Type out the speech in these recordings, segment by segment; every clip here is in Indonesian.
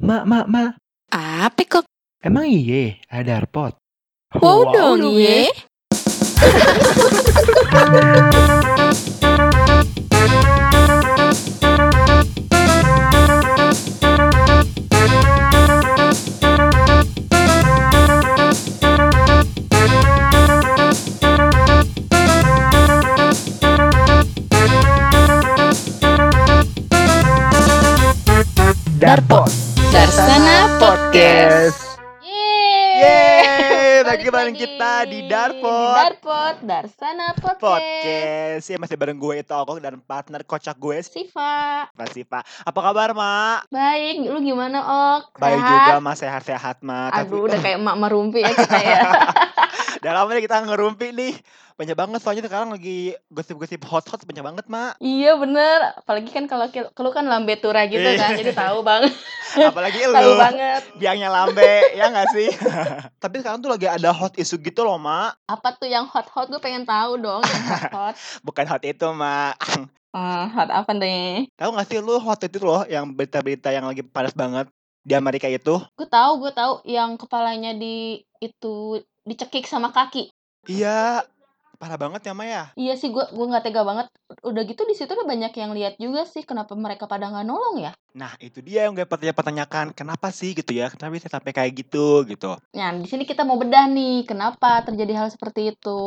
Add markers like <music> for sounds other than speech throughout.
Mak, mak, mak. Apa kok? Emang iye ada airpod? Wow, dong ye. Darpod. Darsana Podcast. Yeay, lagi Balik bareng lagi kita di Di Darpod Darpod, Darsana Podcast. Podcast. Ya masih bareng gue itu Okok dan partner kocak gue Siva. Pasti Pak. Apa kabar, Mak? Baik, lu gimana, Ok? Baik Sehat? juga, Mas. Sehat-sehat, Mak. Tapi- Aduh, udah kayak emak merumpi ya kita ya. <laughs> Udah lama nih kita ngerumpi nih. Banyak banget soalnya sekarang lagi gosip-gosip hot-hot banyak banget, Mak. iya bener, apalagi kan kalau lu kan lambe tura gitu kan, jadi tahu banget, <laughs> Apalagi <laughs> tahu lu. banget. Biangnya lambe, ya nggak sih? <laughs> Tapi sekarang tuh lagi ada hot isu gitu loh, Mak. Apa tuh yang hot-hot? Gue pengen tahu dong yang hot-hot. Bukan hot itu, Mak. Eh, hot apa nih? Tahu nggak sih lu hot itu loh yang berita-berita yang lagi panas banget di Amerika itu? Gue tahu, gue tahu yang kepalanya di itu dicekik sama kaki. Iya, parah banget ya, Maya. Iya sih, gue gue nggak tega banget. Udah gitu di situ udah banyak yang lihat juga sih, kenapa mereka pada nggak nolong ya? Nah, itu dia yang gue pertanyaan-pertanyakan. Kenapa sih gitu ya? Kenapa bisa sampai kayak gitu gitu? Nah, di sini kita mau bedah nih, kenapa terjadi hal seperti itu.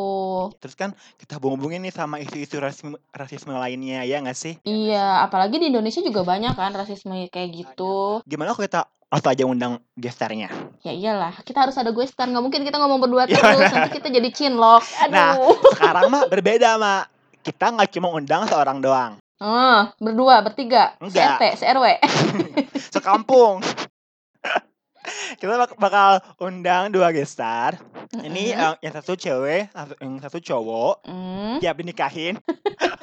Terus kan kita hubungin nih sama isu-isu rasisme, rasisme lainnya, ya nggak sih? Iya, apalagi di Indonesia juga banyak kan rasisme kayak gitu. Gimana kalau kita langsung aja undang gestarnya? Ya iyalah, kita harus ada gue star. Nggak mungkin kita ngomong berdua Ya, terus, nanti kita jadi cinlok. Nah. Aduh. Sekarang mah berbeda, Mak. Kita nggak cuma undang seorang doang. Oh, berdua, bertiga, Enggak. se-RT, se-RW. <laughs> Sekampung. <laughs> kita bak- bakal undang dua gestar. Ini Mm-mm. eh, yang satu cewek, yang satu cowok. Hmm, Siap dinikahin.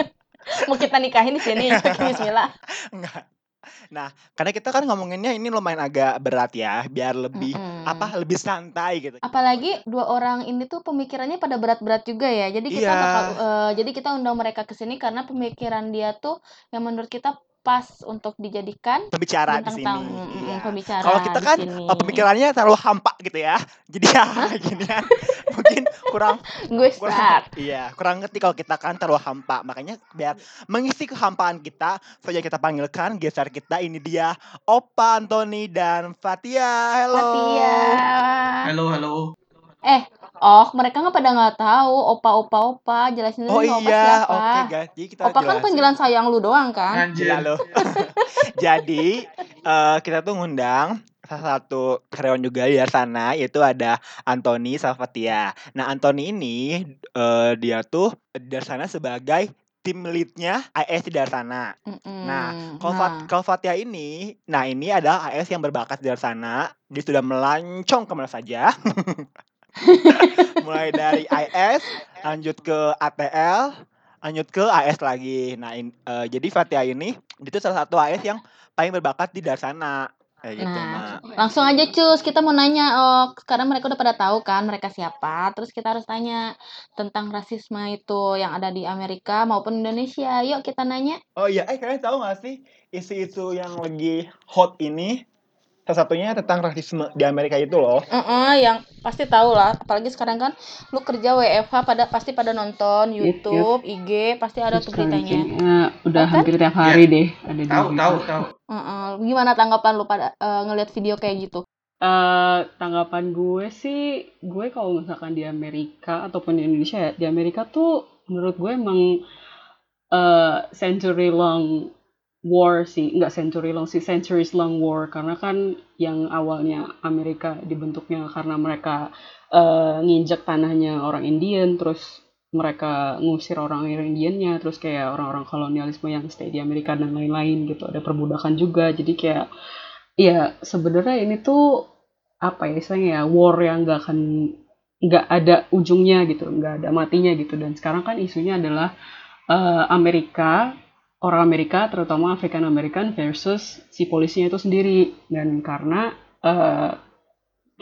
<laughs> mau kita nikahin di sini. Bismillah. Enggak. Nah, karena kita kan ngomonginnya ini lumayan agak berat ya, biar lebih Mm-mm. apa lebih santai gitu. Apalagi dua orang ini tuh pemikirannya pada berat-berat juga ya. Jadi kita Iya. bakal eh, jadi kita undang mereka ke sini karena pemikiran dia tuh yang menurut kita pas untuk dijadikan Pembicara di sini. tamu, Mm, Iya. pembicara Kalau kita kan eh, pemikirannya terlalu hampa gitu ya. <laughs> Jadi ya gini ya. Mungkin kurang <laughs> gue kurang start. iya, kurang ngerti kalau kita kan terlalu hampa. Makanya biar mengisi kehampaan kita, saja kita panggilkan geser kita ini dia Opa Antoni dan Fatia. Halo. Fatia. Halo, halo. Oh, mereka nggak pada nggak tahu opa opa opa jelasin dulu Oh nih opa iya, siapa. oke guys. Jadi kita Opa kan jelasin. panggilan sayang lu doang kan? Anjir. Gila lo. <laughs> Jadi eh, kita tuh ngundang salah satu karyawan juga di sana yaitu ada Anthony Salvatia. Nah Anthony ini eh, dia tuh di sana sebagai tim leadnya AS di sana. Mm-mm. Nah, Kalau Fat- kalau Fatia ini, nah ini adalah AS yang berbakat di sana. Dia sudah melancong ke mana saja. <laughs> <laughs> Mulai dari IS, lanjut ke ATL, lanjut ke AS lagi. Nah, in- eh, jadi Fatia ini itu salah satu AS yang paling berbakat di Darsana. Kayak gitu, Nah, Mak. langsung aja cus, kita mau nanya oh karena mereka udah pada tahu kan mereka siapa, terus kita harus tanya tentang rasisme itu yang ada di Amerika maupun Indonesia. Yuk kita nanya. Oh iya, eh kalian tahu gak sih isu-isu yang lagi hot ini? Salah satunya tentang rasisme di Amerika itu loh. Heeh, yang pasti tahu lah, apalagi sekarang kan lu kerja WFH pada pasti pada nonton Yes, YouTube, IG, pasti ada tuh beritanya. kayaknya udah Kan? hampir tiap hari deh ada di Tahu, tahu, tahu. Heeh, gimana tanggapan lu pada eh, ngelihat video kayak gitu? Eh, tanggapan gue sih, gue kalau misalkan di Amerika ataupun di Indonesia ya, di Amerika tuh menurut gue emang eh century long war sih, nggak century long sih, centuries long war. Karena kan yang awalnya Amerika dibentuknya karena mereka eh, nginjek tanahnya orang Indian, terus mereka ngusir orang Indiannya, terus kayak orang-orang kolonialisme yang stay di Amerika dan lain-lain gitu, ada perbudakan juga, jadi kayak ya sebenarnya ini tuh apa ya istilahnya ya war yang nggak akan nggak ada ujungnya gitu nggak ada matinya gitu. Dan sekarang kan isunya adalah eh, Amerika orang Amerika terutama African American versus si polisinya itu sendiri. Dan karena eh,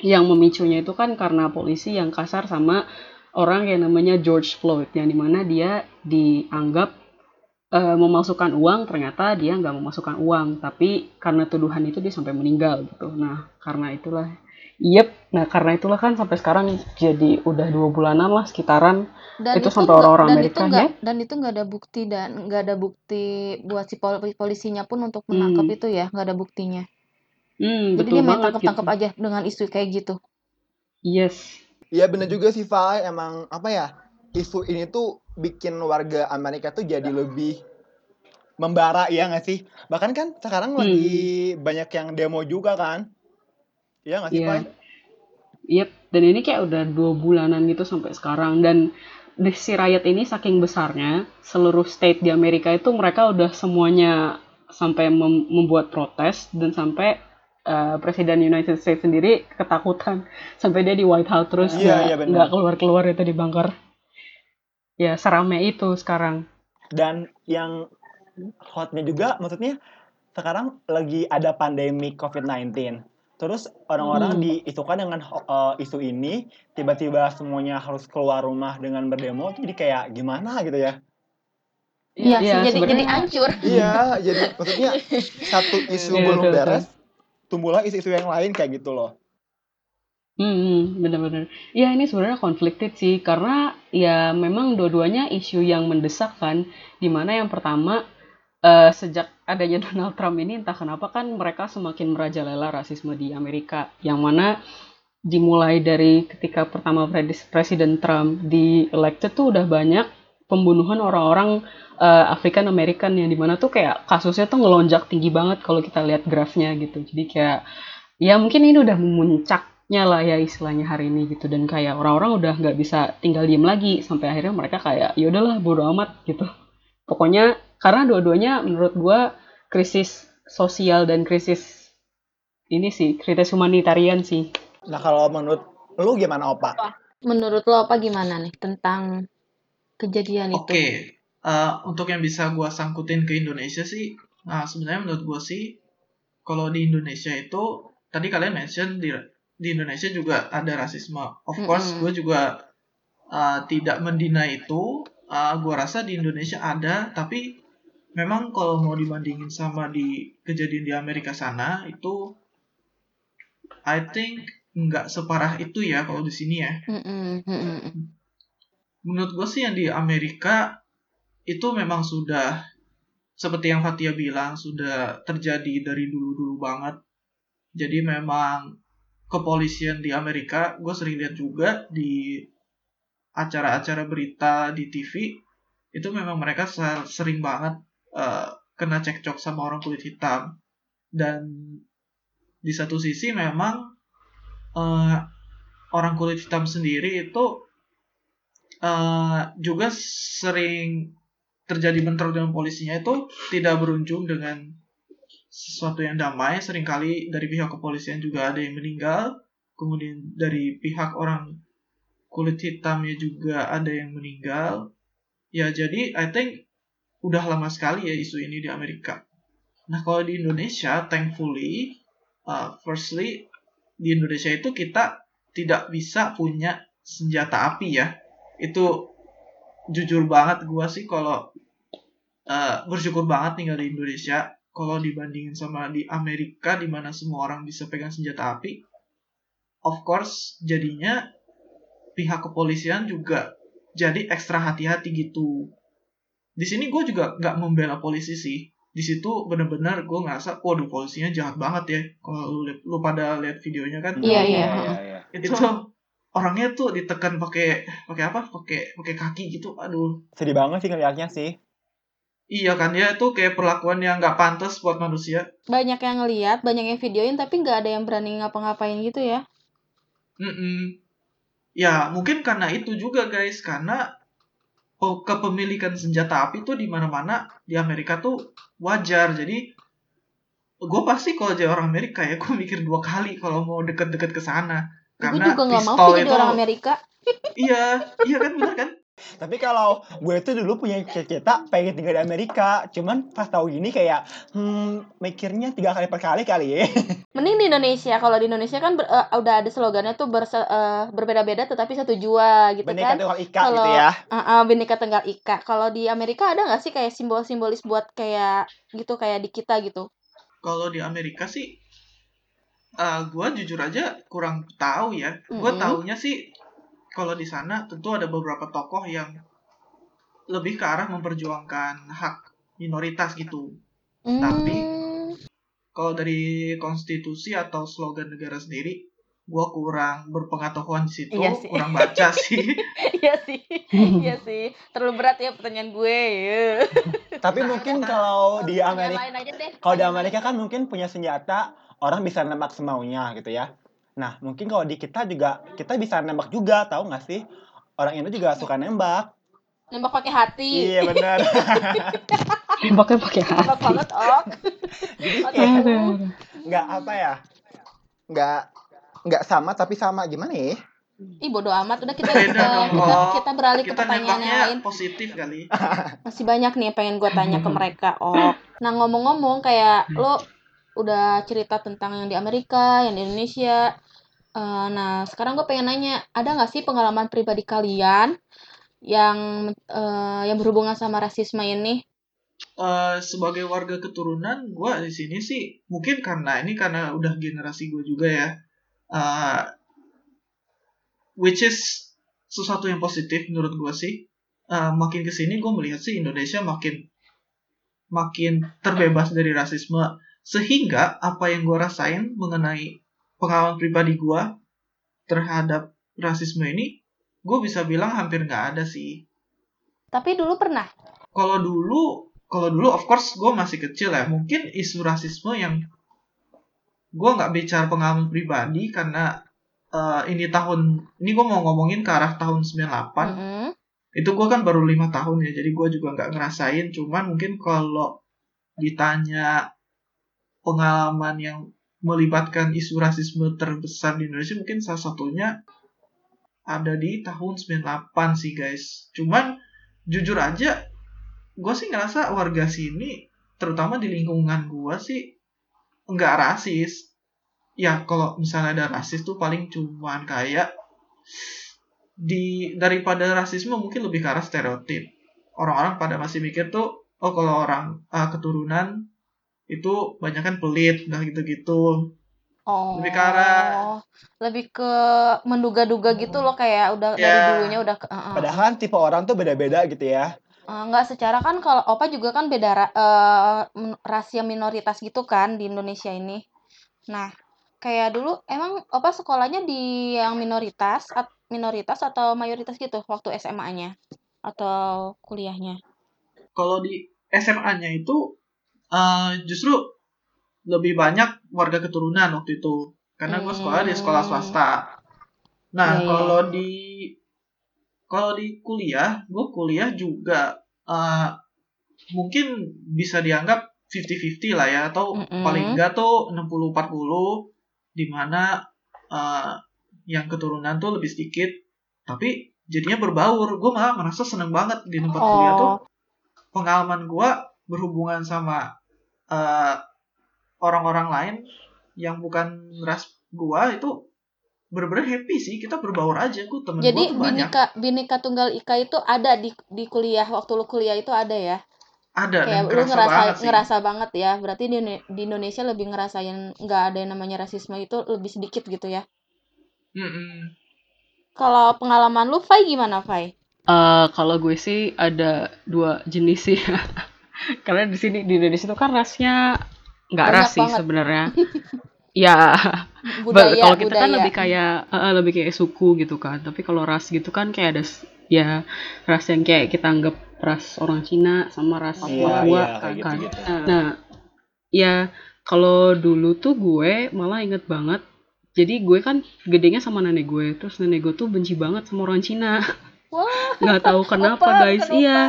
yang memicunya itu kan karena polisi yang kasar sama orang yang namanya George Floyd yang di mana dia dianggap eh, memasukkan uang ternyata dia nggak memasukkan uang. Tapi karena tuduhan itu dia sampai meninggal gitu. Nah karena itulah Yep, nah karena itulah kan sampai sekarang jadi udah dua bulanan lah sekitaran Dan itu itu sampai orang-orang dan Amerika itu nggak ya. dan itu nggak ada bukti dan nggak ada bukti buat si pol- polisinya pun untuk menangkap Hmm, itu ya, nggak ada buktinya. hmm, Jadi betul dia main banget gitu. tangkap-tangkap aja dengan isu kayak gitu. Yes. Iya bener juga sih Fai, emang apa ya isu ini tuh bikin warga Amerika tuh jadi lebih membara ya nggak sih? Bahkan kan sekarang Hmm, lagi banyak yang demo juga kan? Iya nggak sih iya. Yep, dan ini kayak udah dua bulanan gitu sampai sekarang dan di si riot ini saking besarnya seluruh state di Amerika itu mereka udah semuanya sampai mem- membuat protes dan sampai uh, Presiden United States sendiri ketakutan <laughs> sampai dia di White House terus Iya nggak iya nggak benar. keluar keluar itu di bunker ya serame itu sekarang Dan yang hotnya juga maksudnya sekarang lagi ada pandemi COVID-19. Terus orang-orang Hmm. diisukan dengan eh, isu ini, tiba-tiba semuanya harus keluar rumah dengan berdemo, itu jadi kayak gimana gitu ya? Iya Iya jadi jadi hancur. Iya, jadi maksudnya <laughs> satu isu Iya, belum betul, beres, tumbuhlah isu-isu yang lain kayak gitu loh. Hmm, bener-bener. Ya ini sebenarnya conflicted sih karena ya memang dua-duanya isu yang mendesak kan. Di mana yang pertama eh, sejak adanya <laughs> Donald Trump ini entah kenapa kan mereka semakin merajalela rasisme di Amerika. Yang mana dimulai dari ketika pertama pres- Presiden Trump di elected tuh udah banyak pembunuhan orang-orang eh, African American yang di mana tuh kayak kasusnya tuh ngelonjak tinggi banget kalau kita lihat grafnya gitu. Jadi kayak ya mungkin ini udah memuncaknya lah ya istilahnya hari ini gitu dan kayak orang-orang udah nggak bisa tinggal diem lagi sampai akhirnya mereka kayak ya udahlah bodo amat gitu pokoknya karena dua-duanya menurut gua krisis sosial dan krisis ini sih krisis humanitarian sih Nah kalau menurut lu gimana Opa? Menurut lo apa gimana nih tentang kejadian itu? Oke, eh, untuk yang bisa gua sangkutin ke Indonesia sih, nah sebenarnya menurut gua sih, kalau di Indonesia itu tadi kalian mention di di Indonesia juga ada rasisme. Of course, Mm-mm. gue juga eh, tidak mendina itu. Eh, gua rasa di Indonesia ada, tapi memang kalau mau dibandingin sama di kejadian di Amerika sana itu, I think nggak separah itu ya kalau di sini ya. Menurut gue sih yang di Amerika itu memang sudah seperti yang Fatia bilang sudah terjadi dari dulu-dulu banget. Jadi memang kepolisian di Amerika, gue sering lihat juga di acara-acara berita di TV itu memang mereka ser- sering banget eh, kena cekcok sama orang kulit hitam dan di satu sisi memang eh, orang kulit hitam sendiri itu eh, juga sering terjadi bentrok dengan polisinya itu tidak berujung dengan sesuatu yang damai. Seringkali dari pihak kepolisian juga ada yang meninggal, kemudian dari pihak orang kulit hitamnya juga ada yang meninggal. Ya jadi I think udah lama sekali ya isu ini di Amerika. Nah kalau di Indonesia, thankfully, uh, firstly di Indonesia itu kita tidak bisa punya senjata api ya. Itu jujur banget gua sih kalau uh, bersyukur banget tinggal di Indonesia. Kalau dibandingin sama di Amerika di mana semua orang bisa pegang senjata api, of course jadinya pihak kepolisian juga jadi ekstra hati-hati gitu. Di sini gue juga nggak membela polisi sih. Di situ bener-bener gue ngerasa, waduh polisinya jahat banget ya. Kalau lu, lu pada lihat videonya kan, Iya, iya. iya. itu orangnya tuh ditekan pakai pakai apa? Pakai pakai kaki gitu. Aduh, Sedih banget sih ngeliatnya sih. iya kan ya itu kayak perlakuan yang nggak pantas buat manusia. Banyak yang ngeliat, banyak yang videoin, tapi nggak ada yang berani ngapa-ngapain gitu ya. Mm-mm. Ya mungkin karena itu juga guys, karena kepemilikan senjata api tuh di mana-mana di Amerika tuh wajar. Jadi gue pasti kalau jadi orang Amerika ya <laughs> gue mikir dua kali kalau mau deket-deket ke sana. Gue Karena juga nggak mau jadi itu orang Amerika. <laughs> iya iya kan benar kan Tapi kalau gue tuh dulu punya cita-cita pengen tinggal di Amerika, cuman pas tahu gini kayak hmm, mikirnya tiga kali per kali kali ya. <laughs> Mending di Indonesia. Kalau di Indonesia kan ber- eh, udah ada slogannya tuh berse- eh, berbeda-beda tetapi satu jua gitu Beneka kan. tunggal ika Kalau gitu ya. uh, uh, Bhinneka Tunggal Ika. Kalau di Amerika ada nggak sih kayak simbol-simbolis buat kayak gitu kayak di kita gitu? Kalau di Amerika sih, eh gue jujur aja kurang tahu ya. Gue Mm-mm. taunya sih kalau di sana tentu ada beberapa tokoh yang lebih ke arah memperjuangkan hak minoritas gitu. Tapi, Hmm, Kalau dari konstitusi atau slogan negara sendiri, gue kurang berpengetahuan di situ, Iya sih. kurang baca sih. <laughs> iya sih, iya sih. Terlalu berat ya pertanyaan gue. ya. Tapi mungkin kalau di Amerika kalau di Amerika kan mungkin punya senjata orang bisa nembak semaunya gitu ya. Nah mungkin kalau di kita juga kita bisa nembak juga tahu nggak sih orang Indo juga suka nembak. Nembak pakai hati. Iya benar. <laughs> Tembaknya pakai hati. Nembak banget, ok. Jadi kayak nggak apa ya nggak nggak sama tapi sama gimana ya? Ih bodo amat udah kita Beda kita, dong, kita, Ok. kita beralih ke pertanyaan yang nembaknya lain. positif kali. <laughs> Masih banyak nih yang pengen gue tanya ke mereka. Oh, nah ngomong-ngomong kayak lo udah cerita tentang yang di Amerika, yang di Indonesia. Eh, nah sekarang gue pengen nanya, ada nggak sih pengalaman pribadi kalian yang eh, yang berhubungan sama rasisme ini? Eh, sebagai warga keturunan, gue di sini sih mungkin karena ini karena udah generasi gue juga ya. Eh, which is sesuatu yang positif menurut gue sih. Eh, makin ke sini gue melihat sih Indonesia makin makin terbebas dari rasisme sehingga apa yang gue rasain mengenai pengalaman pribadi gue terhadap rasisme ini gue bisa bilang hampir nggak ada sih Tapi dulu pernah. kalau dulu kalau dulu of course gue masih kecil ya mungkin isu rasisme yang gue nggak bicara pengalaman pribadi karena eh, ini tahun ini gue mau ngomongin ke arah tahun 98 Mm-mm. itu gue kan baru lima tahun ya jadi gue juga nggak ngerasain cuman mungkin kalau ditanya pengalaman yang melibatkan isu rasisme terbesar di Indonesia mungkin salah satunya ada di tahun 98 sih guys. Cuman jujur aja gue sih ngerasa warga sini terutama di lingkungan gue sih nggak rasis. Ya kalau misalnya ada rasis tuh paling cuman kayak di daripada rasisme mungkin lebih ke arah stereotip. Orang-orang pada masih mikir tuh oh kalau orang ah, keturunan itu banyak kan pelit nah gitu-gitu Oh. Lebih ke arah- lebih ke menduga-duga gitu loh kayak udah dari Ya. dulunya udah ke- uh-uh. Padahal kan tipe orang tuh beda-beda gitu ya. Eh, Enggak secara kan kalau Opa juga kan beda ra- eh, men- rasia minoritas gitu kan di Indonesia ini. Nah, kayak dulu emang Opa sekolahnya di yang minoritas at- minoritas atau mayoritas gitu waktu SMA-nya atau kuliahnya. kalau di SMA-nya itu eh, justru lebih banyak warga keturunan waktu itu karena gue sekolah di sekolah swasta. Nah Iya, iya. kalau di kalau di kuliah, gue kuliah juga eh, mungkin bisa dianggap 50-50 lah ya atau Mm-mm. paling enggak tuh 60-40 di mana eh, yang keturunan tuh lebih sedikit tapi jadinya berbaur. Gue malah merasa seneng banget di tempat kuliah tuh Oh, pengalaman gua berhubungan sama eh, orang-orang lain yang bukan ras gua itu bener-bener happy sih kita berbaur aja gua temen jadi gua tuh banyak Bhinneka Bhinneka Tunggal Ika itu ada di di kuliah waktu lu kuliah itu ada ya? ada dan Kayak lu ngerasa banget sih ngerasa banget ya. Berarti di, di Indonesia lebih ngerasain nggak ada yang namanya rasisme itu lebih sedikit gitu ya. Mm-mm. Kalau pengalaman lu, Fai gimana, Fai? Eh, kalau gue sih ada dua jenis sih. <laughs> <laughs> Karena di sini di Indonesia itu kan rasnya nggak ras sih sebenarnya. <laughs> ya, Budaya, kalau kita kan budaya. lebih kayak eh, eh, lebih kayak suku gitu kan. Tapi kalau ras gitu kan kayak ada ya ras yang kayak kita anggap ras orang Cina sama ras Iya, Papua iya, kan. kayak gitu-gitu. Nah, ya kalau dulu tuh gue malah inget banget. Jadi gue kan gedenya sama nenek gue. Terus nenek gue tuh benci banget sama orang Cina. <laughs> Wah, Nggak tahu kenapa Opa, guys. Iya. <laughs>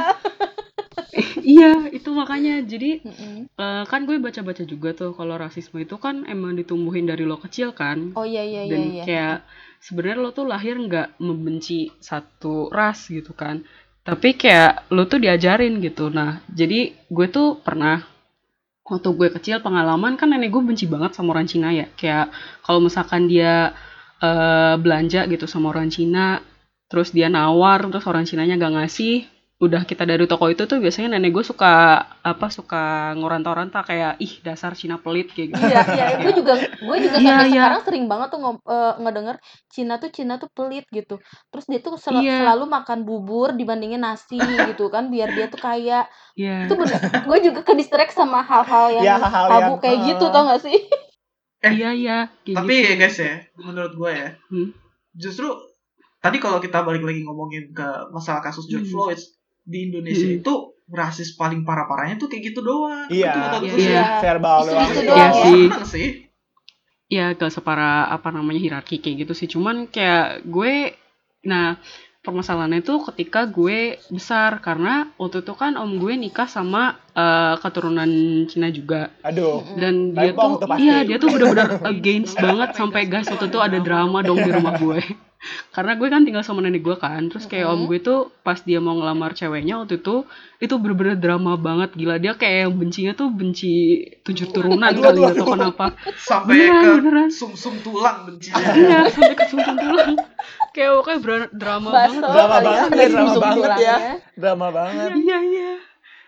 Iya itu makanya jadi Mm-mm. eh, kan gue baca-baca juga tuh kalau rasisme itu kan emang ditumbuhin dari lo kecil kan Oh iya iya iya dan iya. kayak sebenarnya lo tuh lahir nggak membenci satu ras gitu kan tapi kayak lo tuh diajarin gitu nah jadi gue tuh pernah waktu gue kecil pengalaman kan nenek gue benci banget sama orang Cina ya kayak kalau misalkan dia eh, belanja gitu sama orang Cina terus dia nawar terus orang Cinanya gak ngasih udah kita dari toko itu tuh biasanya nenek gue suka apa suka ngoranta-ranta kayak ih dasar Cina pelit kayak gitu Iya, iya, gue juga gue juga Iya, sampai iya. sekarang sering banget tuh ngom- eh, ngedenger Cina tuh Cina tuh pelit gitu. Terus dia tuh sel- Iya. selalu makan bubur dibandingin nasi gitu kan biar dia tuh kaya. Iya. Itu bener. gue juga ke distract sama hal-hal yang Ya, hal-hal tabu yang, kayak eh, gitu tau gak sih? iya iya kayak Tapi gitu. ya guys ya, menurut gue ya, Hmm. justru tadi kalau kita balik lagi ngomongin ke masalah kasus George Hmm. Floyd di Indonesia Hmm. itu rasis paling parah-parahnya tuh kayak gitu doang. Iya. Iya. sih. Iya. verbal doang. doang Iya ya. sih. Sih. ya gak separah apa namanya hierarki kayak gitu sih cuman kayak gue nah permasalahannya itu ketika gue besar karena waktu itu kan om gue nikah sama eh, keturunan Cina juga Aduh. dan dia tuh tuh pasti. iya dia tuh benar-benar against banget sampai guys waktu itu ada drama dong di rumah gue <laughs> karena gue kan tinggal sama nenek gue kan terus kayak om Mm-mm. gue tuh pas dia mau ngelamar ceweknya waktu itu itu bener-bener drama banget gila dia kayak yang bencinya tuh benci tujuh turunan Aduh, kali aduh, atau aduh. kenapa Sampai Beneran, ke beneran. sum-sum tulang bencinya. iya sampai ke sumsum tulang kayak pokoknya drama Baso banget Drama banget ya, ya, drama banget ya. Drama banget. iya iya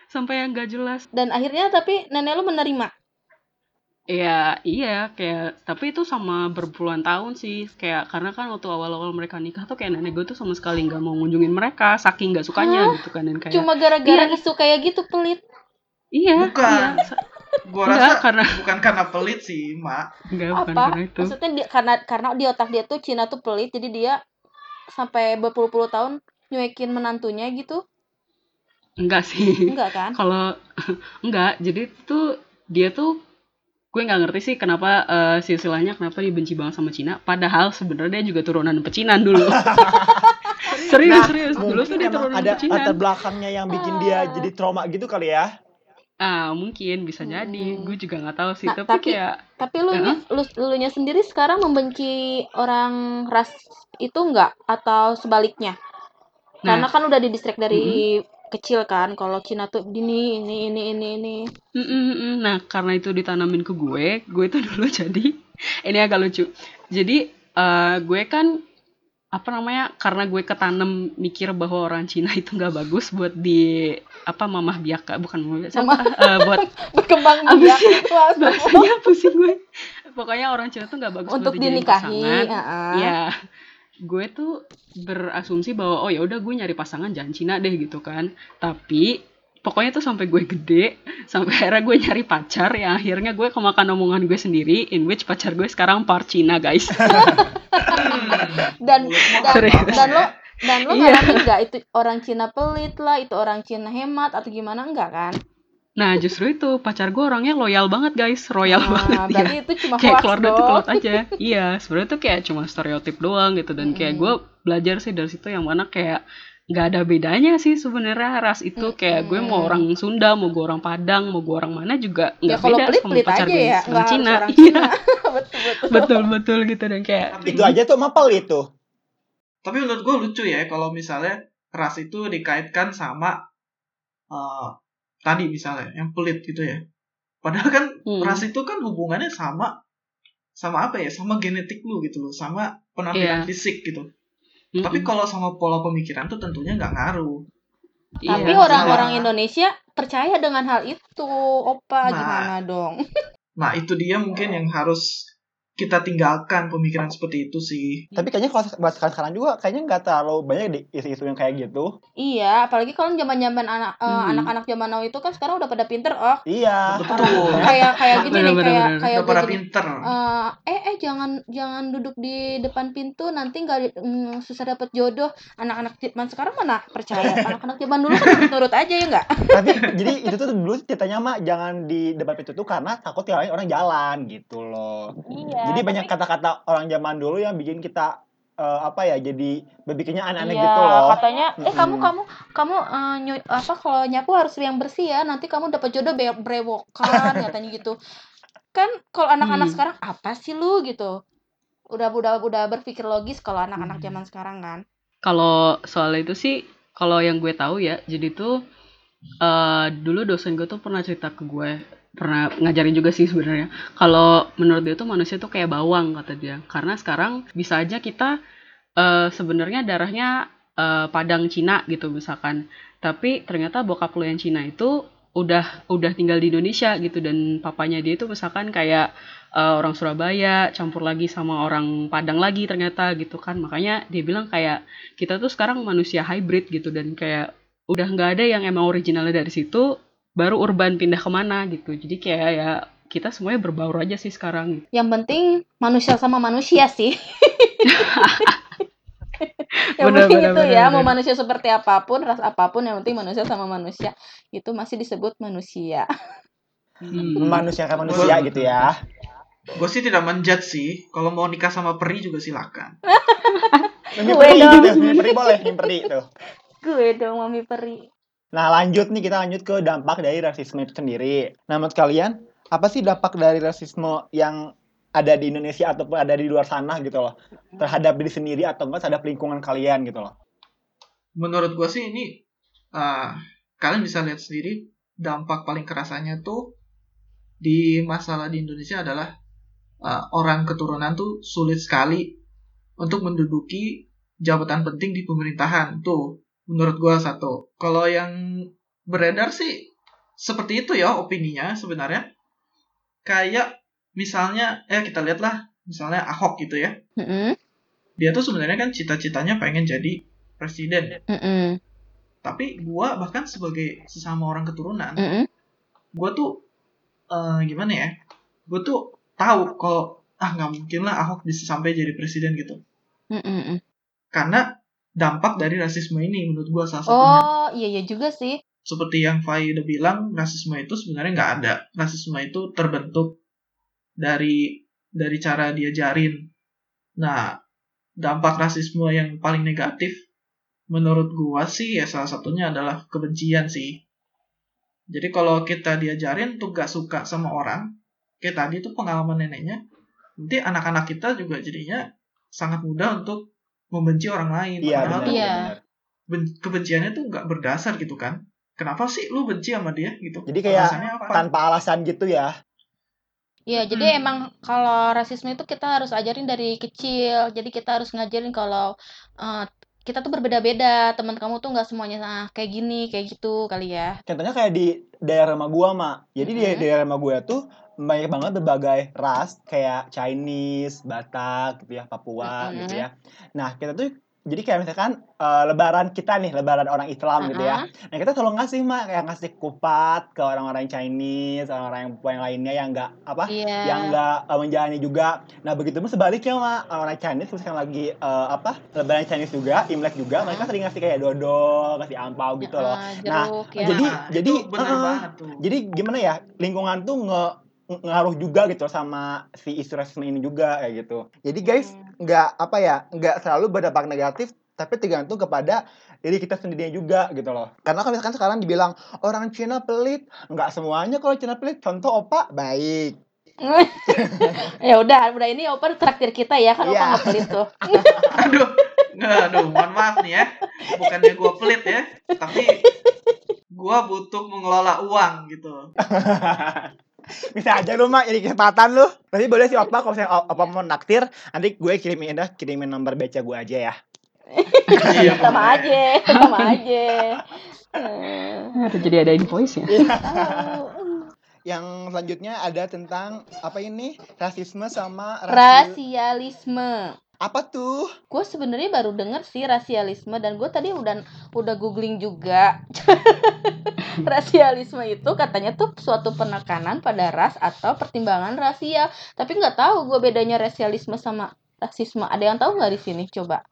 sampai yang gak jelas Dan akhirnya tapi nenek lu menerima. Iya, iya, kayak tapi itu sama berpuluhan tahun sih, kayak karena kan waktu awal-awal mereka nikah tuh kayak nenek gue tuh sama sekali nggak mau ngunjungin mereka, saking nggak sukanya gitu kan dan kayak Cuma gara-gara Iya. isu kayak gitu pelit. iya, Bukan. iya, Gua Enggak, rasa karena bukan karena pelit sih, Mak. enggak bukan Apa? karena itu. Maksudnya dia, karena karena di otak dia tuh Cina tuh pelit jadi dia sampai berpuluh-puluh tahun nyuekin menantunya gitu. Enggak sih. Enggak kan? Kalau <laughs> enggak, jadi tuh dia tuh gue nggak ngerti sih kenapa eh, silsilahnya kenapa dia benci banget sama Cina padahal sebenarnya dia juga turunan pecinan dulu <laughs> serius Nah, serius dulu tuh dia turunan ada pecinan latar belakangnya yang bikin dia Ah. jadi trauma gitu kali ya. ah mungkin bisa jadi Hmm. gue juga nggak tahu sih Nah, tapi, tapi- kayak Tapi lu Heeh. lu lu nya sendiri sekarang membenci orang ras itu enggak atau sebaliknya? Nah. Karena kan udah di distract dari kecil kan kalau Cina tuh ini ini ini ini ini. Mm, mm, mm. Nah, karena itu ditanamin ke gue, gue tuh <laughs> dulu jadi ini agak lucu. Jadi eh, gue kan apa namanya? Karena gue ketanam mikir bahwa orang Cina <laughs> itu nggak bagus buat di apa mamah biaka, bukan mamah biaka, Mamah. eh, buat <laughs> Berkembang biak. bahasanya pusing gue. Pokoknya orang Cina tuh nggak bagus untuk buat dinikahi. pasangan. heeh. Ya, gue tuh berasumsi bahwa oh ya udah gue nyari pasangan jangan Cina deh gitu kan. Tapi pokoknya tuh sampai gue gede, sampai akhirnya gue nyari pacar yang akhirnya gue kemakan omongan gue sendiri, in which pacar gue sekarang part Cina guys. <laughs> Dan dan, dan lo dan lo Iya. nggak itu orang Cina pelit lah, itu orang Cina hemat atau gimana enggak kan? Nah justru itu pacar gue orangnya loyal banget guys, royal banget Nah, dia. berarti itu cuma kayak keluar duit tuh dong. keluar aja iya sebenarnya tuh kayak cuma stereotip doang gitu dan kayak Mm-mm. gue belajar sih dari situ yang mana kayak nggak ada bedanya sih sebenarnya ras itu kayak gue mau orang Sunda mau gue orang Padang mau gue orang mana juga Ya nggak kalau beda pelit sama pelit pacar aja gue ya, Cina orang Iya, Cina. <laughs> <laughs> betul betul. betul betul gitu dan kayak Tapi, Itu aja tuh mapel itu. tapi menurut gue lucu ya kalau misalnya ras itu dikaitkan sama eh, tadi misalnya yang pelit gitu ya. Padahal kan Hmm. ras itu kan hubungannya sama sama apa ya? Sama genetik lu gitu loh, sama penampilan Iya. fisik gitu. mm-mm. Tapi kalau sama pola pemikiran tuh tentunya nggak ngaruh. Iya, Tapi Iya, orang-orang. Indonesia percaya dengan hal itu, Nah. opa gimana dong? Nah itu dia mungkin yang harus kita tinggalkan pemikiran seperti itu sih. Tapi kayaknya kalau buat sekarang sekarang juga kayaknya nggak terlalu banyak di isu-isu yang kayak gitu. Iya, apalagi kalau zaman-zaman anak eh, Hmm. anak-anak zaman now itu kan sekarang udah pada pinter oh. Iya. Betul. <laughs> Kayak kayak gini nih, kayak bener. kayak Udah pada gini. pinter. Eh, eh eh jangan jangan duduk di depan pintu nanti nggak mm, susah dapet jodoh anak-anak zaman sekarang mana percaya <laughs> anak-anak zaman dulu kan nurut aja ya nggak <laughs> Tapi jadi itu tuh dulu ceritanya mah jangan di depan pintu tuh karena takut tinggalin orang jalan gitu loh. iya jadi banyak kata-kata orang zaman dulu yang bikin kita eh, apa ya jadi berpikirnya aneh-aneh Iya, gitu loh. katanya eh kamu Mm-mm. kamu kamu eh, nyu- apa kalau nyapu harus yang bersih ya, nanti kamu dapat jodoh be- brewokan <laughs> katanya gitu. Kan kalau anak-anak Hmm. sekarang apa sih lu gitu. Udah udah udah berpikir logis kalau anak-anak Hmm. zaman sekarang kan. Kalau soal itu sih, kalau yang gue tahu ya, jadi tuh eh dulu dosen gue tuh pernah cerita ke gue, pernah ngajarin juga sih sebenarnya. Kalau menurut dia tuh manusia tuh kayak bawang kata dia. Karena sekarang bisa aja kita eh sebenarnya darahnya eh, Padang Cina gitu misalkan. Tapi ternyata bokap lo yang Cina itu udah udah tinggal di Indonesia gitu dan papanya dia itu misalkan kayak eh, orang Surabaya campur lagi sama orang Padang lagi ternyata gitu kan. Makanya dia bilang kayak kita tuh sekarang manusia hybrid gitu dan kayak udah nggak ada yang emang originalnya dari situ baru urban pindah ke mana gitu jadi kayak ya kita semuanya berbaur aja sih sekarang. <laughs> Yang penting manusia sama manusia sih. <laughs> yang Bener, penting bener, itu bener, ya, bener. mau manusia seperti apa pun, ras apa pun, yang penting manusia sama manusia itu masih disebut manusia. Hmm. Manusia Betul. gitu ya. Gue sih tidak menjudge sih. Kalau mau nikah sama peri juga silakan. <laughs> Gue peri dong. gitu, mimpi peri boleh, mimpi peri tuh. Gue dong mami peri. Nah lanjut nih kita lanjut ke dampak dari rasisme itu sendiri. Nah menurut kalian apa sih dampak dari rasisme yang ada di Indonesia ataupun ada di luar sana gitu loh terhadap diri sendiri atau enggak terhadap lingkungan kalian gitu loh. Menurut gue sih ini uh, kalian bisa lihat sendiri dampak paling kerasanya tuh di masalah di Indonesia adalah uh, orang keturunan tuh sulit sekali untuk menduduki jabatan penting di pemerintahan tuh menurut gua satu. Kalau yang beredar sih seperti itu ya opininya sebenarnya. Kayak misalnya eh kita lihatlah misalnya Ahok gitu ya. Mm-mm, dia tuh sebenarnya kan cita-citanya pengen jadi presiden. Mm-mm, tapi gua bahkan sebagai sesama orang keturunan mm-mm. gua tuh eh, gimana ya gue tuh tahu kalau ah nggak mungkin lah Ahok bisa sampai jadi presiden gitu. Mm-mm. karena dampak dari rasisme ini menurut gua salah satunya. Oh iya iya juga sih. seperti yang Fai udah bilang rasisme itu sebenarnya nggak ada. Rasisme itu terbentuk dari dari cara diajarin nah dampak rasisme yang paling negatif menurut gua sih ya salah satunya adalah kebencian sih. Jadi kalau kita diajarin tuh gak suka sama orang kayak tadi tuh pengalaman neneknya nanti anak-anak kita juga jadinya sangat mudah untuk membenci orang lain Iya Padahal benar. tuh Iya. kebenciannya tuh nggak berdasar gitu kan kenapa sih lu benci sama dia gitu Jadi kayak alasannya apa Tanpa alasan gitu ya. Iya, jadi Hmm. emang kalau rasisme itu kita harus ajarin dari kecil. Jadi kita harus ngajarin kalau eh, kita tuh berbeda-beda. Teman kamu tuh nggak semuanya ah, kayak gini, kayak gitu kali ya. Contohnya kayak di daerah rumah gua, Mak. Jadi di Mhm. daerah rumah gua tuh banyak banget berbagai ras kayak Chinese, Batak gitu ya, Papua Mhm. gitu ya. Nah, kita tuh jadi kayak misalkan eh, lebaran kita nih, lebaran orang Islam gitu ya. Nah, kita selalu ngasih, Mak, kayak ngasih kupat ke orang-orang Chinese, orang-orang yang, yang lainnya yang enggak apa? Iya. yang enggak uh, menjalani juga. Nah, begitu pun sebaliknya, Mak. Orang Chinese misalkan lagi eh, apa? Lebaran Chinese juga, Imlek juga, mereka Mhm. sering ngasih kayak dodol, ngasih ampau gitu loh. Heeh, Nah, jeruk ya. jadi- Nah, jadi, itu benar banget tuh Jadi gimana ya? Lingkungan tuh nge nge- ngaruh juga gitu sama si isu rasisme ini juga kayak gitu. Jadi guys, Hmm. Nggak apa ya, nggak selalu berdampak negatif, tapi tergantung kepada diri kita sendirinya juga gitu loh. Karena kalau misalkan sekarang dibilang orang Cina pelit, nggak semuanya kalau Cina pelit. Contoh opa baik. <laughs> ya udah, udah ini Opa traktir kita ya kan Opa Iya. nggak pelit tuh. <laughs> aduh nggak aduh mohon maaf nih ya bukannya gua pelit ya tapi gua butuh mengelola uang gitu <laughs> Bisa aja lu mak jadi kesempatan lu. Tapi boleh sih opa kalau misalnya opa mau naktir, nanti gue kirimin dah kirimin nomor beca gue aja ya. Iya, <laughs> sama aja, sama aja. Harus jadi ada invoice-nya. tahu. <laughs> Yang selanjutnya ada tentang apa ini? Rasisme sama rasi- Rasialisme. Apa tuh? Gue sebenarnya baru denger sih rasialisme dan gue tadi udah udah googling juga. <laughs> rasialisme itu katanya tuh suatu penekanan pada ras atau pertimbangan rasial. Tapi nggak tahu gue bedanya rasialisme sama rasisme. Ada yang tahu nggak di sini? Coba.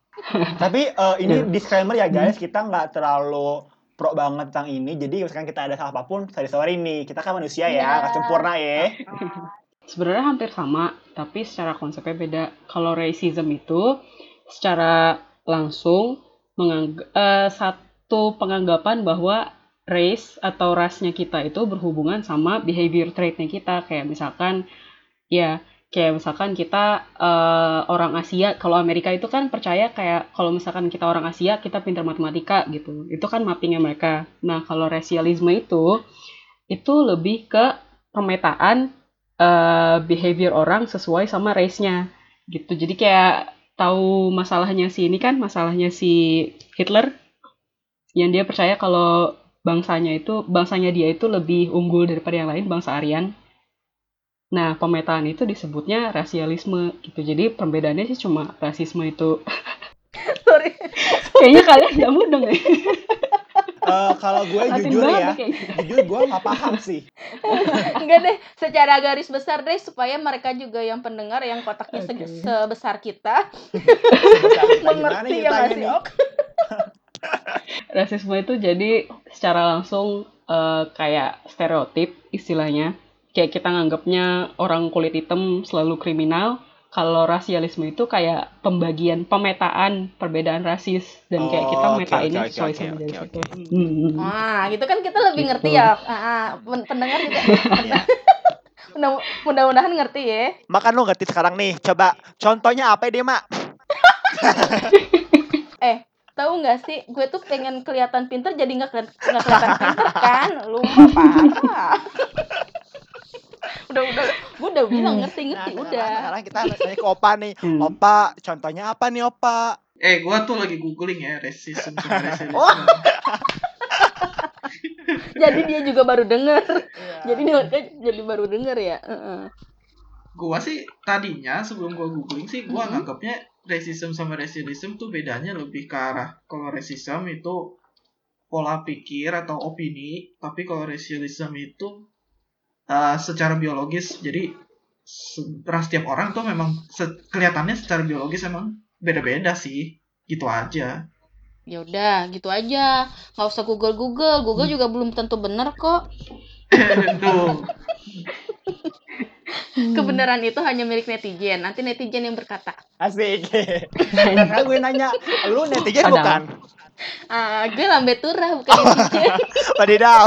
Tapi eh, ini Iya. disclaimer ya guys, kita nggak terlalu pro banget tentang ini. Jadi misalkan kita ada salah apa pun, sorry sorry nih. Kita kan manusia ya, Iya. nggak sempurna ya. <laughs> Sebenarnya hampir sama, tapi secara konsepnya beda. Kalau racism itu secara langsung menganggap eh, satu penganggapan bahwa race atau rasnya kita itu berhubungan sama behavior trait-nya kita. Kayak misalkan ya kayak misalkan kita eh, orang Asia kalau Amerika itu kan percaya kayak kalau misalkan kita orang Asia kita pintar matematika gitu. Itu kan mappingnya mereka. Nah kalau rasialisme itu itu lebih ke pemetaan eh, behavior orang sesuai sama race-nya gitu jadi kayak tahu masalahnya si ini kan masalahnya si Hitler yang dia percaya kalau bangsanya itu bangsanya dia itu lebih unggul daripada yang lain bangsa Aryan Nah, pemetaan itu disebutnya rasialisme gitu. Jadi perbedaannya sih cuma rasisme itu. Sorry. Kayaknya kalian nggak mudeng ya. Eh, kalau gue jujur ya, jujur gue nggak paham sih. Enggak deh, secara garis besar deh supaya mereka juga yang pendengar yang kotaknya sege- Oke. sebesar kita Sebesar kita gimana mengerti ya ceritanya nggak sih, nih? Ok? Rasisme itu jadi secara langsung eh, kayak stereotip istilahnya. Kayak kita nganggapnya orang kulit hitam selalu kriminal. Kalau rasialisme itu kayak pembagian, pemetaan perbedaan rasis dan kayak kita Oh, oke, metainnya oke, sesuai oke, sama oke, dari oke, situ. oke. Hmm. Nah, gitu kan kita lebih Gitu. ngerti ya. Ah, ah, pen- pendengar juga. <laughs> Mudah- Mudah-mudahan ngerti ya. Makan lu ngerti sekarang nih. Coba contohnya apa deh, Mak? <laughs> Eh, tahu nggak sih, gue tuh pengen kelihatan pinter jadi nggak keli- nggak kelihatan pinter kan? Lu parah. Udah udah, gue udah bilang ngerti Nah, ngerti sekarang, udah. sekarang kita nanya ke Opa nih. Hmm. Opa, contohnya apa nih, Opa? Eh, gua tuh lagi googling ya racialism. Oh. <laughs> Jadi dia juga baru denger. Jadi dia jadi baru denger ya. Heeh. Gua sih tadinya sebelum gua googling sih gua Mhm. nganggapnya racism sama racialism tuh bedanya lebih ke arah kalau racism itu pola pikir atau opini, tapi kalau racialism itu uh, secara biologis. Jadi ras tiap orang tuh memang se- kelihatannya secara biologis emang beda-beda sih. Gitu aja. Ya udah, gitu aja. Nggak usah Google Google. Google juga belum tentu bener kok. <laughs> <laughs> Kebenaran itu hanya milik netizen. Nanti netizen yang berkata. Asik. <laughs> Karena gue nanya, lu netizen Padahal. bukan? Ah, gue lambe turah bukan netizen. Wadidaw.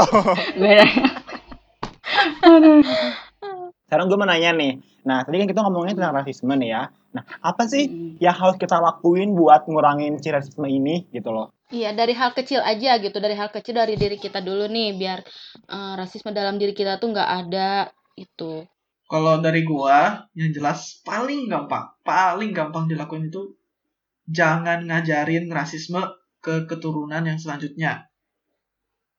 <laughs> Sekarang gue mau nanya nih. Nah, tadi kan kita ngomongin tentang rasisme nih ya. Nah, apa sih yang harus kita lakuin buat ngurangin si rasisme ini gitu loh? Iya, dari hal kecil aja gitu. Dari hal kecil dari diri kita dulu nih, biar eh, rasisme dalam diri kita tuh nggak ada itu. Kalau dari gua, yang jelas paling gampang, paling gampang dilakuin itu jangan ngajarin rasisme ke keturunan yang selanjutnya.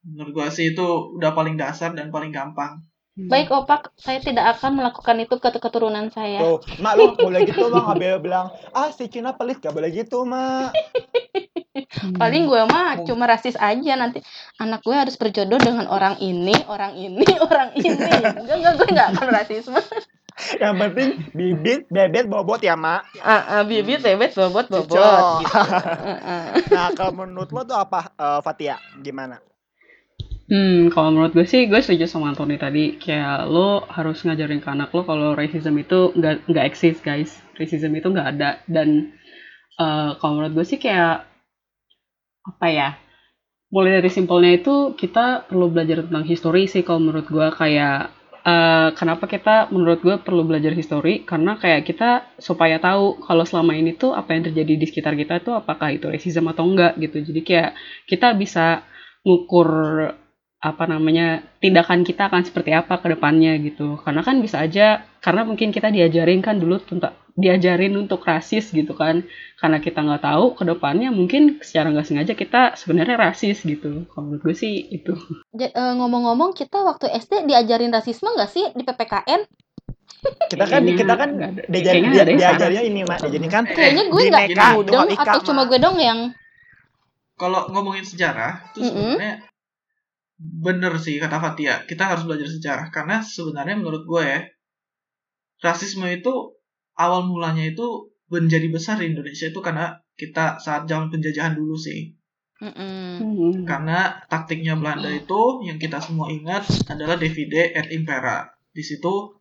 Menurut gua sih itu udah paling dasar dan paling gampang. Baik, Opak, saya tidak akan melakukan itu ke keturunan saya. Tuh, mak lu <laughs> boleh gitu mak nggak boleh bilang, ah si Cina pelit gak boleh gitu mak. <laughs> Paling gue mah cuma rasis aja nanti anak gue harus berjodoh dengan orang ini, orang ini, <laughs> orang ini. Enggak, enggak, gue enggak akan rasisme. Yang penting bibit, bebet, bobot ya mak. Ah, ah, bibit, bebet, bobot, bobot. Gitu. Ah, ah. Nah, kalau menurut lo tuh apa, eh, Fatia? Gimana? Hmm, kalau menurut gue sih, gue setuju sama Anthony tadi. Kayak lo harus ngajarin ke anak lo kalau racism itu nggak nggak eksis, guys. Racism itu nggak ada. Dan eh, kalau menurut gue sih kayak apa ya? Mulai dari simpelnya itu kita perlu belajar tentang histori sih. Kalau menurut gue kayak eh, kenapa kita menurut gue perlu belajar histori? Karena kayak kita supaya tahu kalau selama ini tuh apa yang terjadi di sekitar kita tuh apakah itu racism atau enggak gitu. Jadi kayak kita bisa ngukur apa namanya tindakan kita akan seperti apa ke depannya gitu. Karena kan bisa aja karena mungkin kita diajarin kan dulu tentang diajarin untuk rasis gitu kan. Karena kita nggak tahu ke depannya mungkin secara nggak sengaja kita sebenarnya rasis gitu. Kalau menurut gue sih itu. Ja- eh, ngomong-ngomong, kita waktu SD diajarin rasisme nggak sih di PPKN? Kita kan, kita kan nggak ada. diajar, Kayaknya dia, diajarnya ini mak, diajarin kan Kayaknya gue nggak mudeng Tuhan Ika, atau cuma gue dong yang Kalau ngomongin sejarah, itu Mm-mm. sebenarnya bener sih kata Fatia. Kita harus belajar sejarah karena sebenarnya menurut gue ya, rasisme itu awal mulanya itu menjadi besar di Indonesia itu karena kita saat zaman penjajahan dulu sih. Mm-mm. Hmm. Karena taktiknya Belanda itu yang kita semua ingat adalah divide et impera. Di situ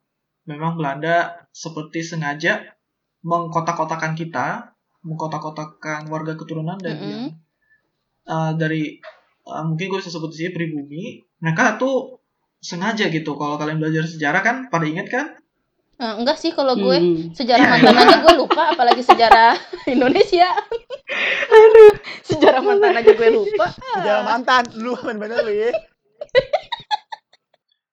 memang Belanda seperti sengaja mengkotak-kotakan kita mengkotak-kotakan warga keturunan dan uh, dari uh, mungkin gue bisa sebut di sini pribumi mereka tuh sengaja gitu kalau kalian belajar sejarah kan pada inget kan Eh, enggak sih kalau gue Hmm. sejarah <laughs> mantan aja gue lupa apalagi sejarah <laughs> Indonesia. sejarah mantan aja gue lupa. Sejarah mantan, lu bener-bener lu ya.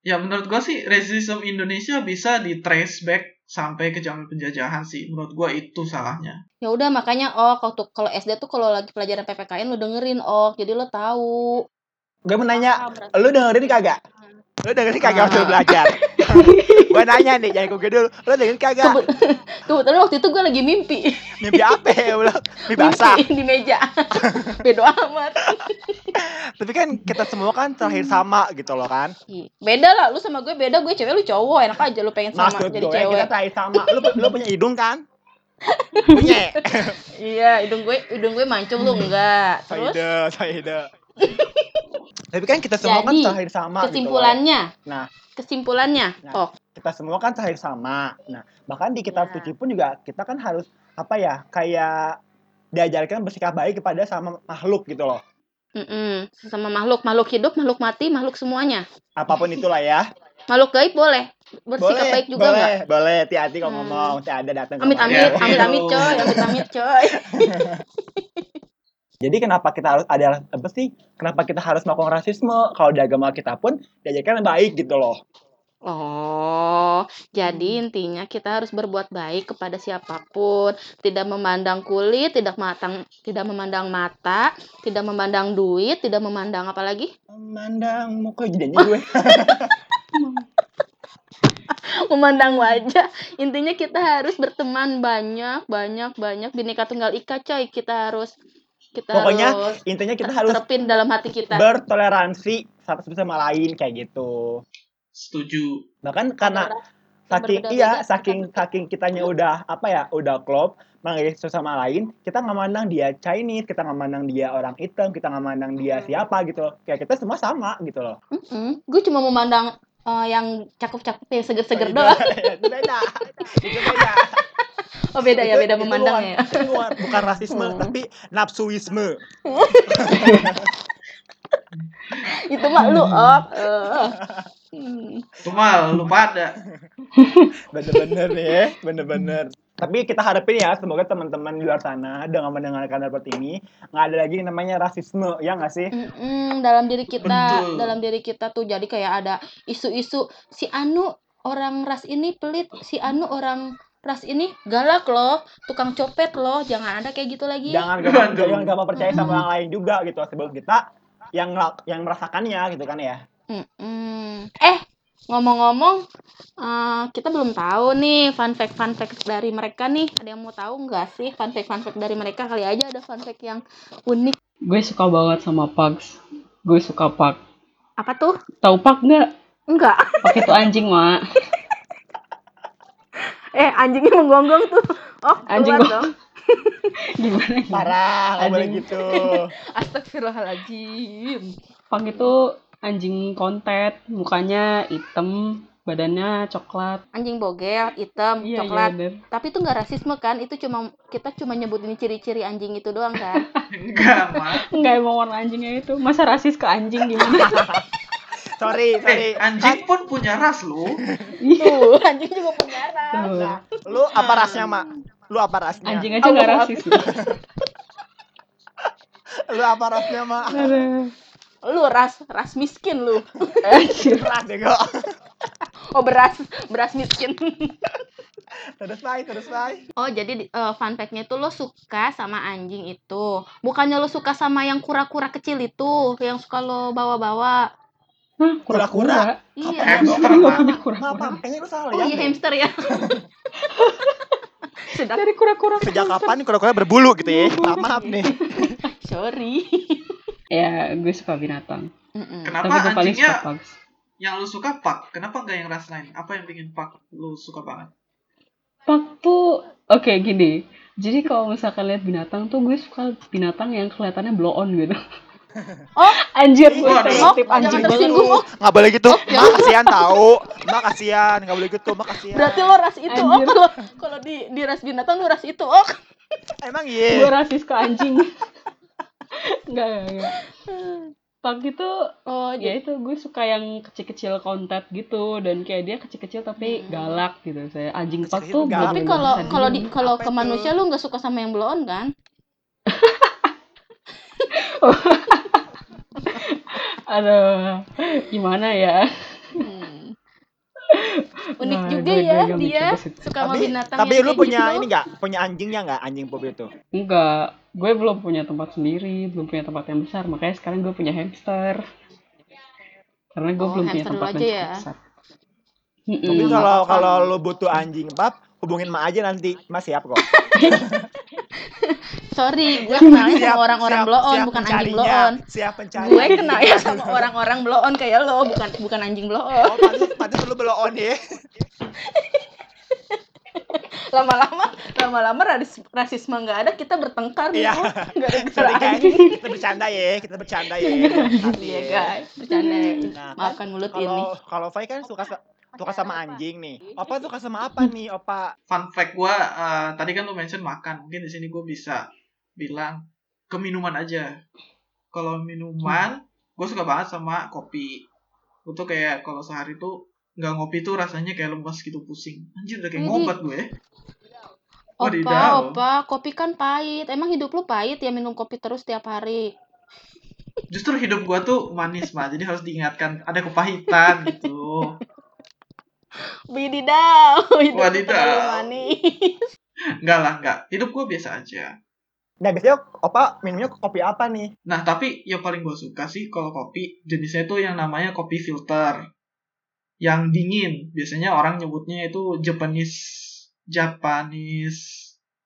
ya menurut gue sih racism Indonesia bisa di trace back sampai ke zaman penjajahan sih menurut gue itu salahnya Ya udah makanya oh kalau tuh kalau SD tuh kalau lagi pelajaran PPKN lu dengerin oh jadi lo tahu. Gue mau nanya, berarti. lu dengerin kagak? Lu dengerin kagak waktu lu Ah. belajar? <laughs> gue nanya nih, jangan gue dulu. Lu dengerin kagak? Kebut- <laughs> Kebetulan waktu itu gue lagi mimpi. Mimpi apa ya? Lu <laughs> mimpi basah. Mimpi di meja. <laughs> Bedo amat. Tapi kan kita semua kan terakhir sama gitu loh kan. Ih, Beda lah, lu sama gue beda, gue cewek lu cowok, enak aja lu pengen sama Maksud jadi gue cewek. kita terakhir sama. Lu lu punya hidung kan? Punya. Iya, hidung gue hidung gue mancung lu enggak. Terus Saida, Saida. Tapi kan kita semua kan Jadi, terakhir sama gitu loh. kesimpulannya. Nah. kesimpulannya. Nah. Oh, kita semua kan terakhir sama. Nah, bahkan di kitab Ya. suci pun juga kita kan harus apa ya? Kayak diajarkan bersikap baik kepada sama makhluk gitu loh. mm sama makhluk, makhluk hidup, makhluk mati, makhluk semuanya. Apa pun <laughs> itulah ya. Makhluk gaib boleh bersikap boleh, baik juga boleh, nggak? boleh. Hati-hati kalau Hmm. ngomong, ada datang ke Amit rumah. amit, Ya, amit amit gitu. coy, amit amit coy. <laughs> Jadi kenapa kita harus ada apa sih? Kenapa kita harus melakukan rasisme? Kalau di agama kita pun diajarkan baik gitu loh. Oh, jadi intinya kita harus berbuat baik kepada siapa pun, tidak memandang kulit, tidak matang, tidak memandang mata, tidak memandang duit, tidak memandang apa lagi? Memandang muka jadinya <laughs> gue. memandang wajah. Intinya kita harus berteman banyak, banyak, banyak. Bineka Tunggal Ika, coy. Kita harus kita Pokoknya harus Intinya kita harus terpin dalam hati kita. bertoleransi satu sama lain kayak gitu. setuju Bahkan karena saking iya kita saking saking kitanya udah apa ya udah klop menghargai satu sama lain kita nggak mandang dia Chinese kita nggak mandang dia orang hitam kita nggak mandang dia Hmm. siapa gitu loh kayak kita semua sama gitu loh Mm-mm. Gue cuma memandang eh, yang cakep-cakep yang seger-seger Itu- doang. <laughs> itu beda itu beda Oh beda ya, Itu- beda itu memandangnya ya. bukan, itu rasisme Hmm. tapi nafsuisme <laughs> Itu mah lu, <laughs> oh. eh. Hmm. cuma lu pada bener-bener nih ya bener-bener tapi kita harapin ya semoga teman-teman di luar sana dengan mendengarkan report ini nggak ada lagi yang namanya rasisme ya nggak sih Mm-mm, dalam diri kita, Betul. dalam diri kita tuh jadi kayak ada isu-isu si Anu orang ras ini pelit, si Anu orang ras ini galak loh, tukang copet loh, jangan ada kayak gitu lagi. jangan gampang jangan gampang percaya sama orang lain juga gitu sebelum kita yang yang merasakannya gitu kan ya Mm-mm. Eh, ngomong-ngomong, eh, kita belum tahu nih fun fact fun fact dari mereka nih. Ada yang mau tahu nggak sih fun fact fun fact dari mereka? Kali aja ada fun fact yang unik. Gue suka banget sama Pugs. Gue suka Pug. Apa tuh? Tahu Pug nggak? Enggak. Pug itu anjing, Mak. <laughs> Eh, anjingnya menggonggong tuh. Oh, Anjing dong. <laughs> Gimana ya? parah nggak boleh Anjing. gitu <laughs> Astagfirullahaladzim. Pug itu anjing kontet, mukanya hitam, badannya coklat. Anjing bogel, hitam, Iya, coklat. iya, bener. Tapi itu nggak rasisme kan? Itu cuma kita cuma nyebutin ciri-ciri anjing itu doang kan? <laughs> enggak mah Enggak emang warna anjingnya itu. Masa rasis ke anjing gimana? sorry <laughs> sorry eh anjing pun punya ras lu <laughs> Tuh, anjing juga punya ras. Tuh. lu apa rasnya mak lu apa rasnya Anjing aja nggak Allah. rasis loh. lu apa rasnya mak. Lu ras ras miskin lu. Anjir. ras bego <laughs> Oh, beras beras miskin. terus baik terus baik Oh, jadi di- eh, fun fact-nya itu lo suka sama anjing itu. Bukannya lo suka sama yang kura-kura kecil itu, yang suka lo bawa-bawa. Hah, Kura-kura? kura-kura? Iya. Kura-kura. maaf kayaknya lu salah Oh ya iya hamster ya. <laughs> Sudah, Dari kura-kura sejak kapan kura-kura berbulu gitu ya maaf nih <laughs> sorry. Ya, gue suka binatang. Mm-mm. kenapa Tapi gue paling suka anjingnya Pugs. yang lu suka pak kenapa nggak yang ras lain apa yang bikin pak lu suka banget Pug tuh oke gini. Jadi kalau misalkan lihat binatang tuh gue suka binatang yang kelihatannya blow on gitu. <laughs> Oh, Anjir, gue stereotip Oh, anjing banget. Oh, nggak boleh gitu mak kasihan tahu mak kasihan nggak boleh gitu mak kasihan berarti lo ras itu. Oh, Anjir. kalau kalau di di ras binatang lo ras itu. Oh. Emang gue iya. rasis ke anjing <laughs> enggak enggak enggak Pak itu Oh, ya jadi itu gue suka yang kecil-kecil kontet gitu dan kayak dia kecil-kecil tapi Hmm. galak gitu saya anjing pak tuh galak. tapi kalau kalau di kalau ke itu? manusia lu nggak suka sama yang blow on kan? <laughs> aduh gimana ya Hmm. Unik Nah, juga gue- ya gue dia suka sama Tapi binatang tapi lu punya gitu. ini enggak? Punya anjingnya enggak? Anjing Pop itu. enggak gue belum punya tempat sendiri belum punya tempat yang besar makanya sekarang gue punya hamster karena gue Oh, belum punya tempat aja yang ya. besar Tapi kalau kalau lu butuh anjing Pap, hubungin Ma aja nanti. Mas siap kok. <laughs> Sorry, gue kenalnya Siap- sama orang-orang siap- blow on, siap bukan anjing blow pencarinya. on. Siap pencari. Gue kenalnya sama orang-orang blow on kayak lo, bukan bukan anjing blow on. Oh, pantes pantes lu belum on ya. <laughs> <laughs> Lama-lama, lama-lama rasis, rasisme nggak ada, kita bertengkar. Iya. oh. <laughs> Nggak ada kita bercanda ya, kita bercanda ya. Iya ya. guys, bercanda. Nah, Maafkan mulut ini. Kalau Fai kan suka suka sama anjing nih. Opa suka sama apa nih, Opa? Fun fact gue, eh, tadi kan lu mention makan. Mungkin di sini gue bisa bilang ke minuman aja. Kalau minuman, gue suka banget sama kopi. Gue tuh kayak kalau sehari tuh nggak ngopi tuh rasanya kayak lemas gitu pusing. Anjir udah kayak ngobat gue. Opa, Wadidaw. opa, kopi kan pahit. Emang hidup lu pahit ya minum kopi terus tiap hari? Justru hidup gue tuh manis mah, jadi harus diingatkan ada kepahitan gitu. <laughs> Wididaw, <laughs> hidup Wadidaw. terlalu manis. Enggak lah, enggak. Hidup gue biasa aja. Nah, biasanya Opa minumnya kopi apa nih? Nah, tapi yang paling gue suka sih kalau kopi, jenisnya itu yang namanya kopi filter. Yang dingin. Biasanya orang nyebutnya itu Japanese Japanese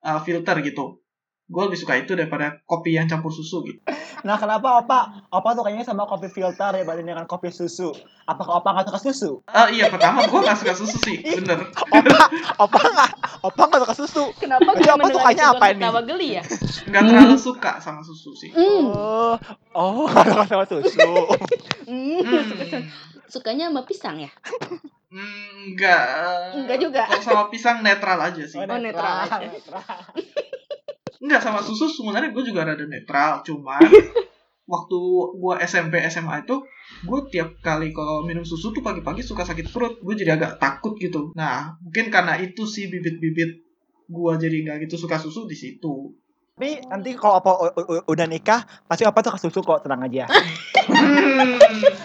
uh, filter gitu. Gue lebih suka itu daripada kopi yang campur susu gitu. Nah, kenapa Opa? Opa tuh kayaknya sama kopi filter ya dibanding dengan kopi susu. Apakah Opa nggak suka susu? Eh iya, pertama gue gak suka susu sih, bener. Opa, Opa nggak, Opa nggak suka susu. Kenapa apa mendengar sukanya itu apa gua nih? ketawa geli ya? Gak terlalu suka sama susu sih. Hmm. Oh, oh, nggak suka sama susu. Hmm. Hmm, Sukanya sama pisang ya? hmm, enggak. Enggak juga. Kalau sama pisang netral aja sih. Oh, netral aja. netral. Enggak sama susu sebenarnya gue juga rada netral, cuman <laughs> waktu gue SMP SMA itu gue tiap kali kalau minum susu tuh pagi-pagi suka sakit perut, gue jadi agak takut gitu. Nah mungkin karena itu sih bibit-bibit gue jadi nggak gitu suka susu di situ. Tapi nanti kalau u- udah nikah, pasti Opa suka susu kok, tenang aja. <laughs> Hmm.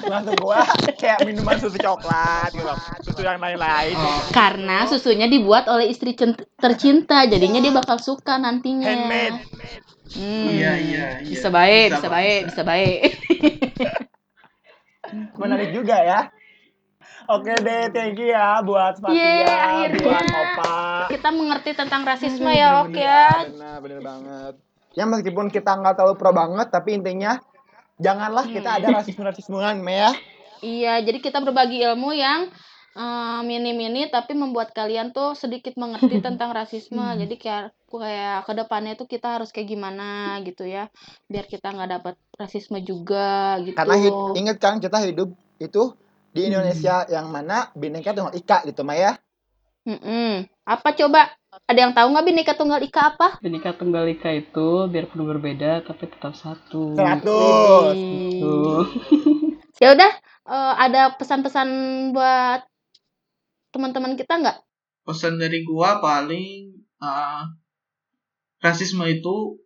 Langsung gua kayak minuman susu coklat gitu. Susu yang lain-lain. Oh, Karena susunya dibuat oleh istri tercinta, jadinya dia bakal suka nantinya. Handmade. Hmm. Iya, iya, iya. Bisa baik, Bisa, baik, bisa baik. Menarik juga ya. Oke deh, thank you ya buat Fatia, Yeay, akhirnya. buat Opa. Kita mengerti tentang rasisme ya, Ok ya. Benar, benar banget. Ya meskipun kita nggak terlalu pro banget, tapi intinya janganlah kita ada rasisme-rasismean, ya. Iya, jadi kita berbagi ilmu yang eh, mini-mini tapi membuat kalian tuh sedikit mengerti <laughs> tentang rasisme. Jadi kayak kayak ke depannya tuh kita harus kayak gimana gitu ya, biar kita nggak dapat rasisme juga gitu. Karena hid- inget kan kita hidup itu di Indonesia yang mana Bhinneka Tunggal Ika gitu, Maya. Mm-mm. Apa coba? Ada yang tahu nggak Bhinneka Tunggal Ika apa? Bhinneka Tunggal Ika itu biarpun berbeda tapi tetap satu. Tuh. <laughs> Ya udah, eh, ada pesan-pesan buat teman-teman kita nggak? pesan dari gua paling uh, rasisme itu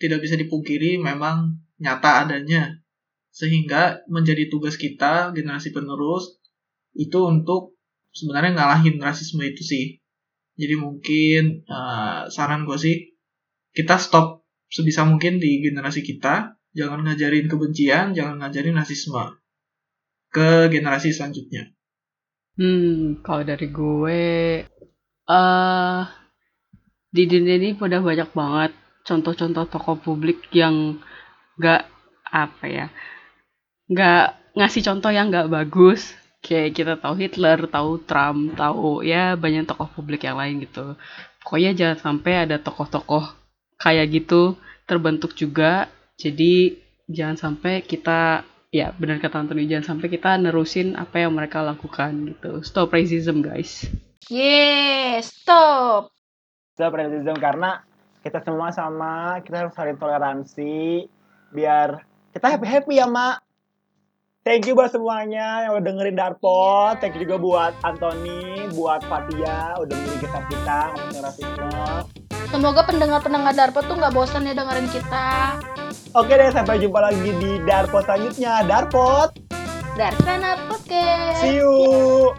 tidak bisa dipungkiri memang nyata adanya sehingga menjadi tugas kita generasi penerus itu untuk sebenarnya ngalahin rasisme itu sih. Jadi mungkin uh, saran gue sih kita stop sebisa mungkin di generasi kita. Jangan ngajarin kebencian jangan ngajarin rasisme. Ke generasi selanjutnya. Hmm, kalau dari gue, eh di dunia ini udah banyak banget contoh-contoh tokoh publik yang nggak apa ya, nggak ngasih contoh yang nggak bagus. Kayak kita tahu Hitler, tahu Trump, tahu ya banyak tokoh publik yang lain gitu. Pokoknya jangan sampai ada tokoh-tokoh kayak gitu terbentuk juga. Jadi jangan sampai kita ya benar kata Anthony jangan sampai kita nerusin apa yang mereka lakukan gitu stop racism guys Yes, stop. Stop racism karena kita semua sama, kita harus saling toleransi biar kita happy happy ya mak. Thank you buat semuanya yang udah dengerin Darpot. Thank you juga buat Anthony, buat Fatia udah kisah kita ngomongin rasisme. Semoga pendengar-pendengar Darpo tuh nggak bosan ya dengerin kita. Oke deh, sampai jumpa lagi di Darpot selanjutnya. Darpot, Darsana Podcast. see you.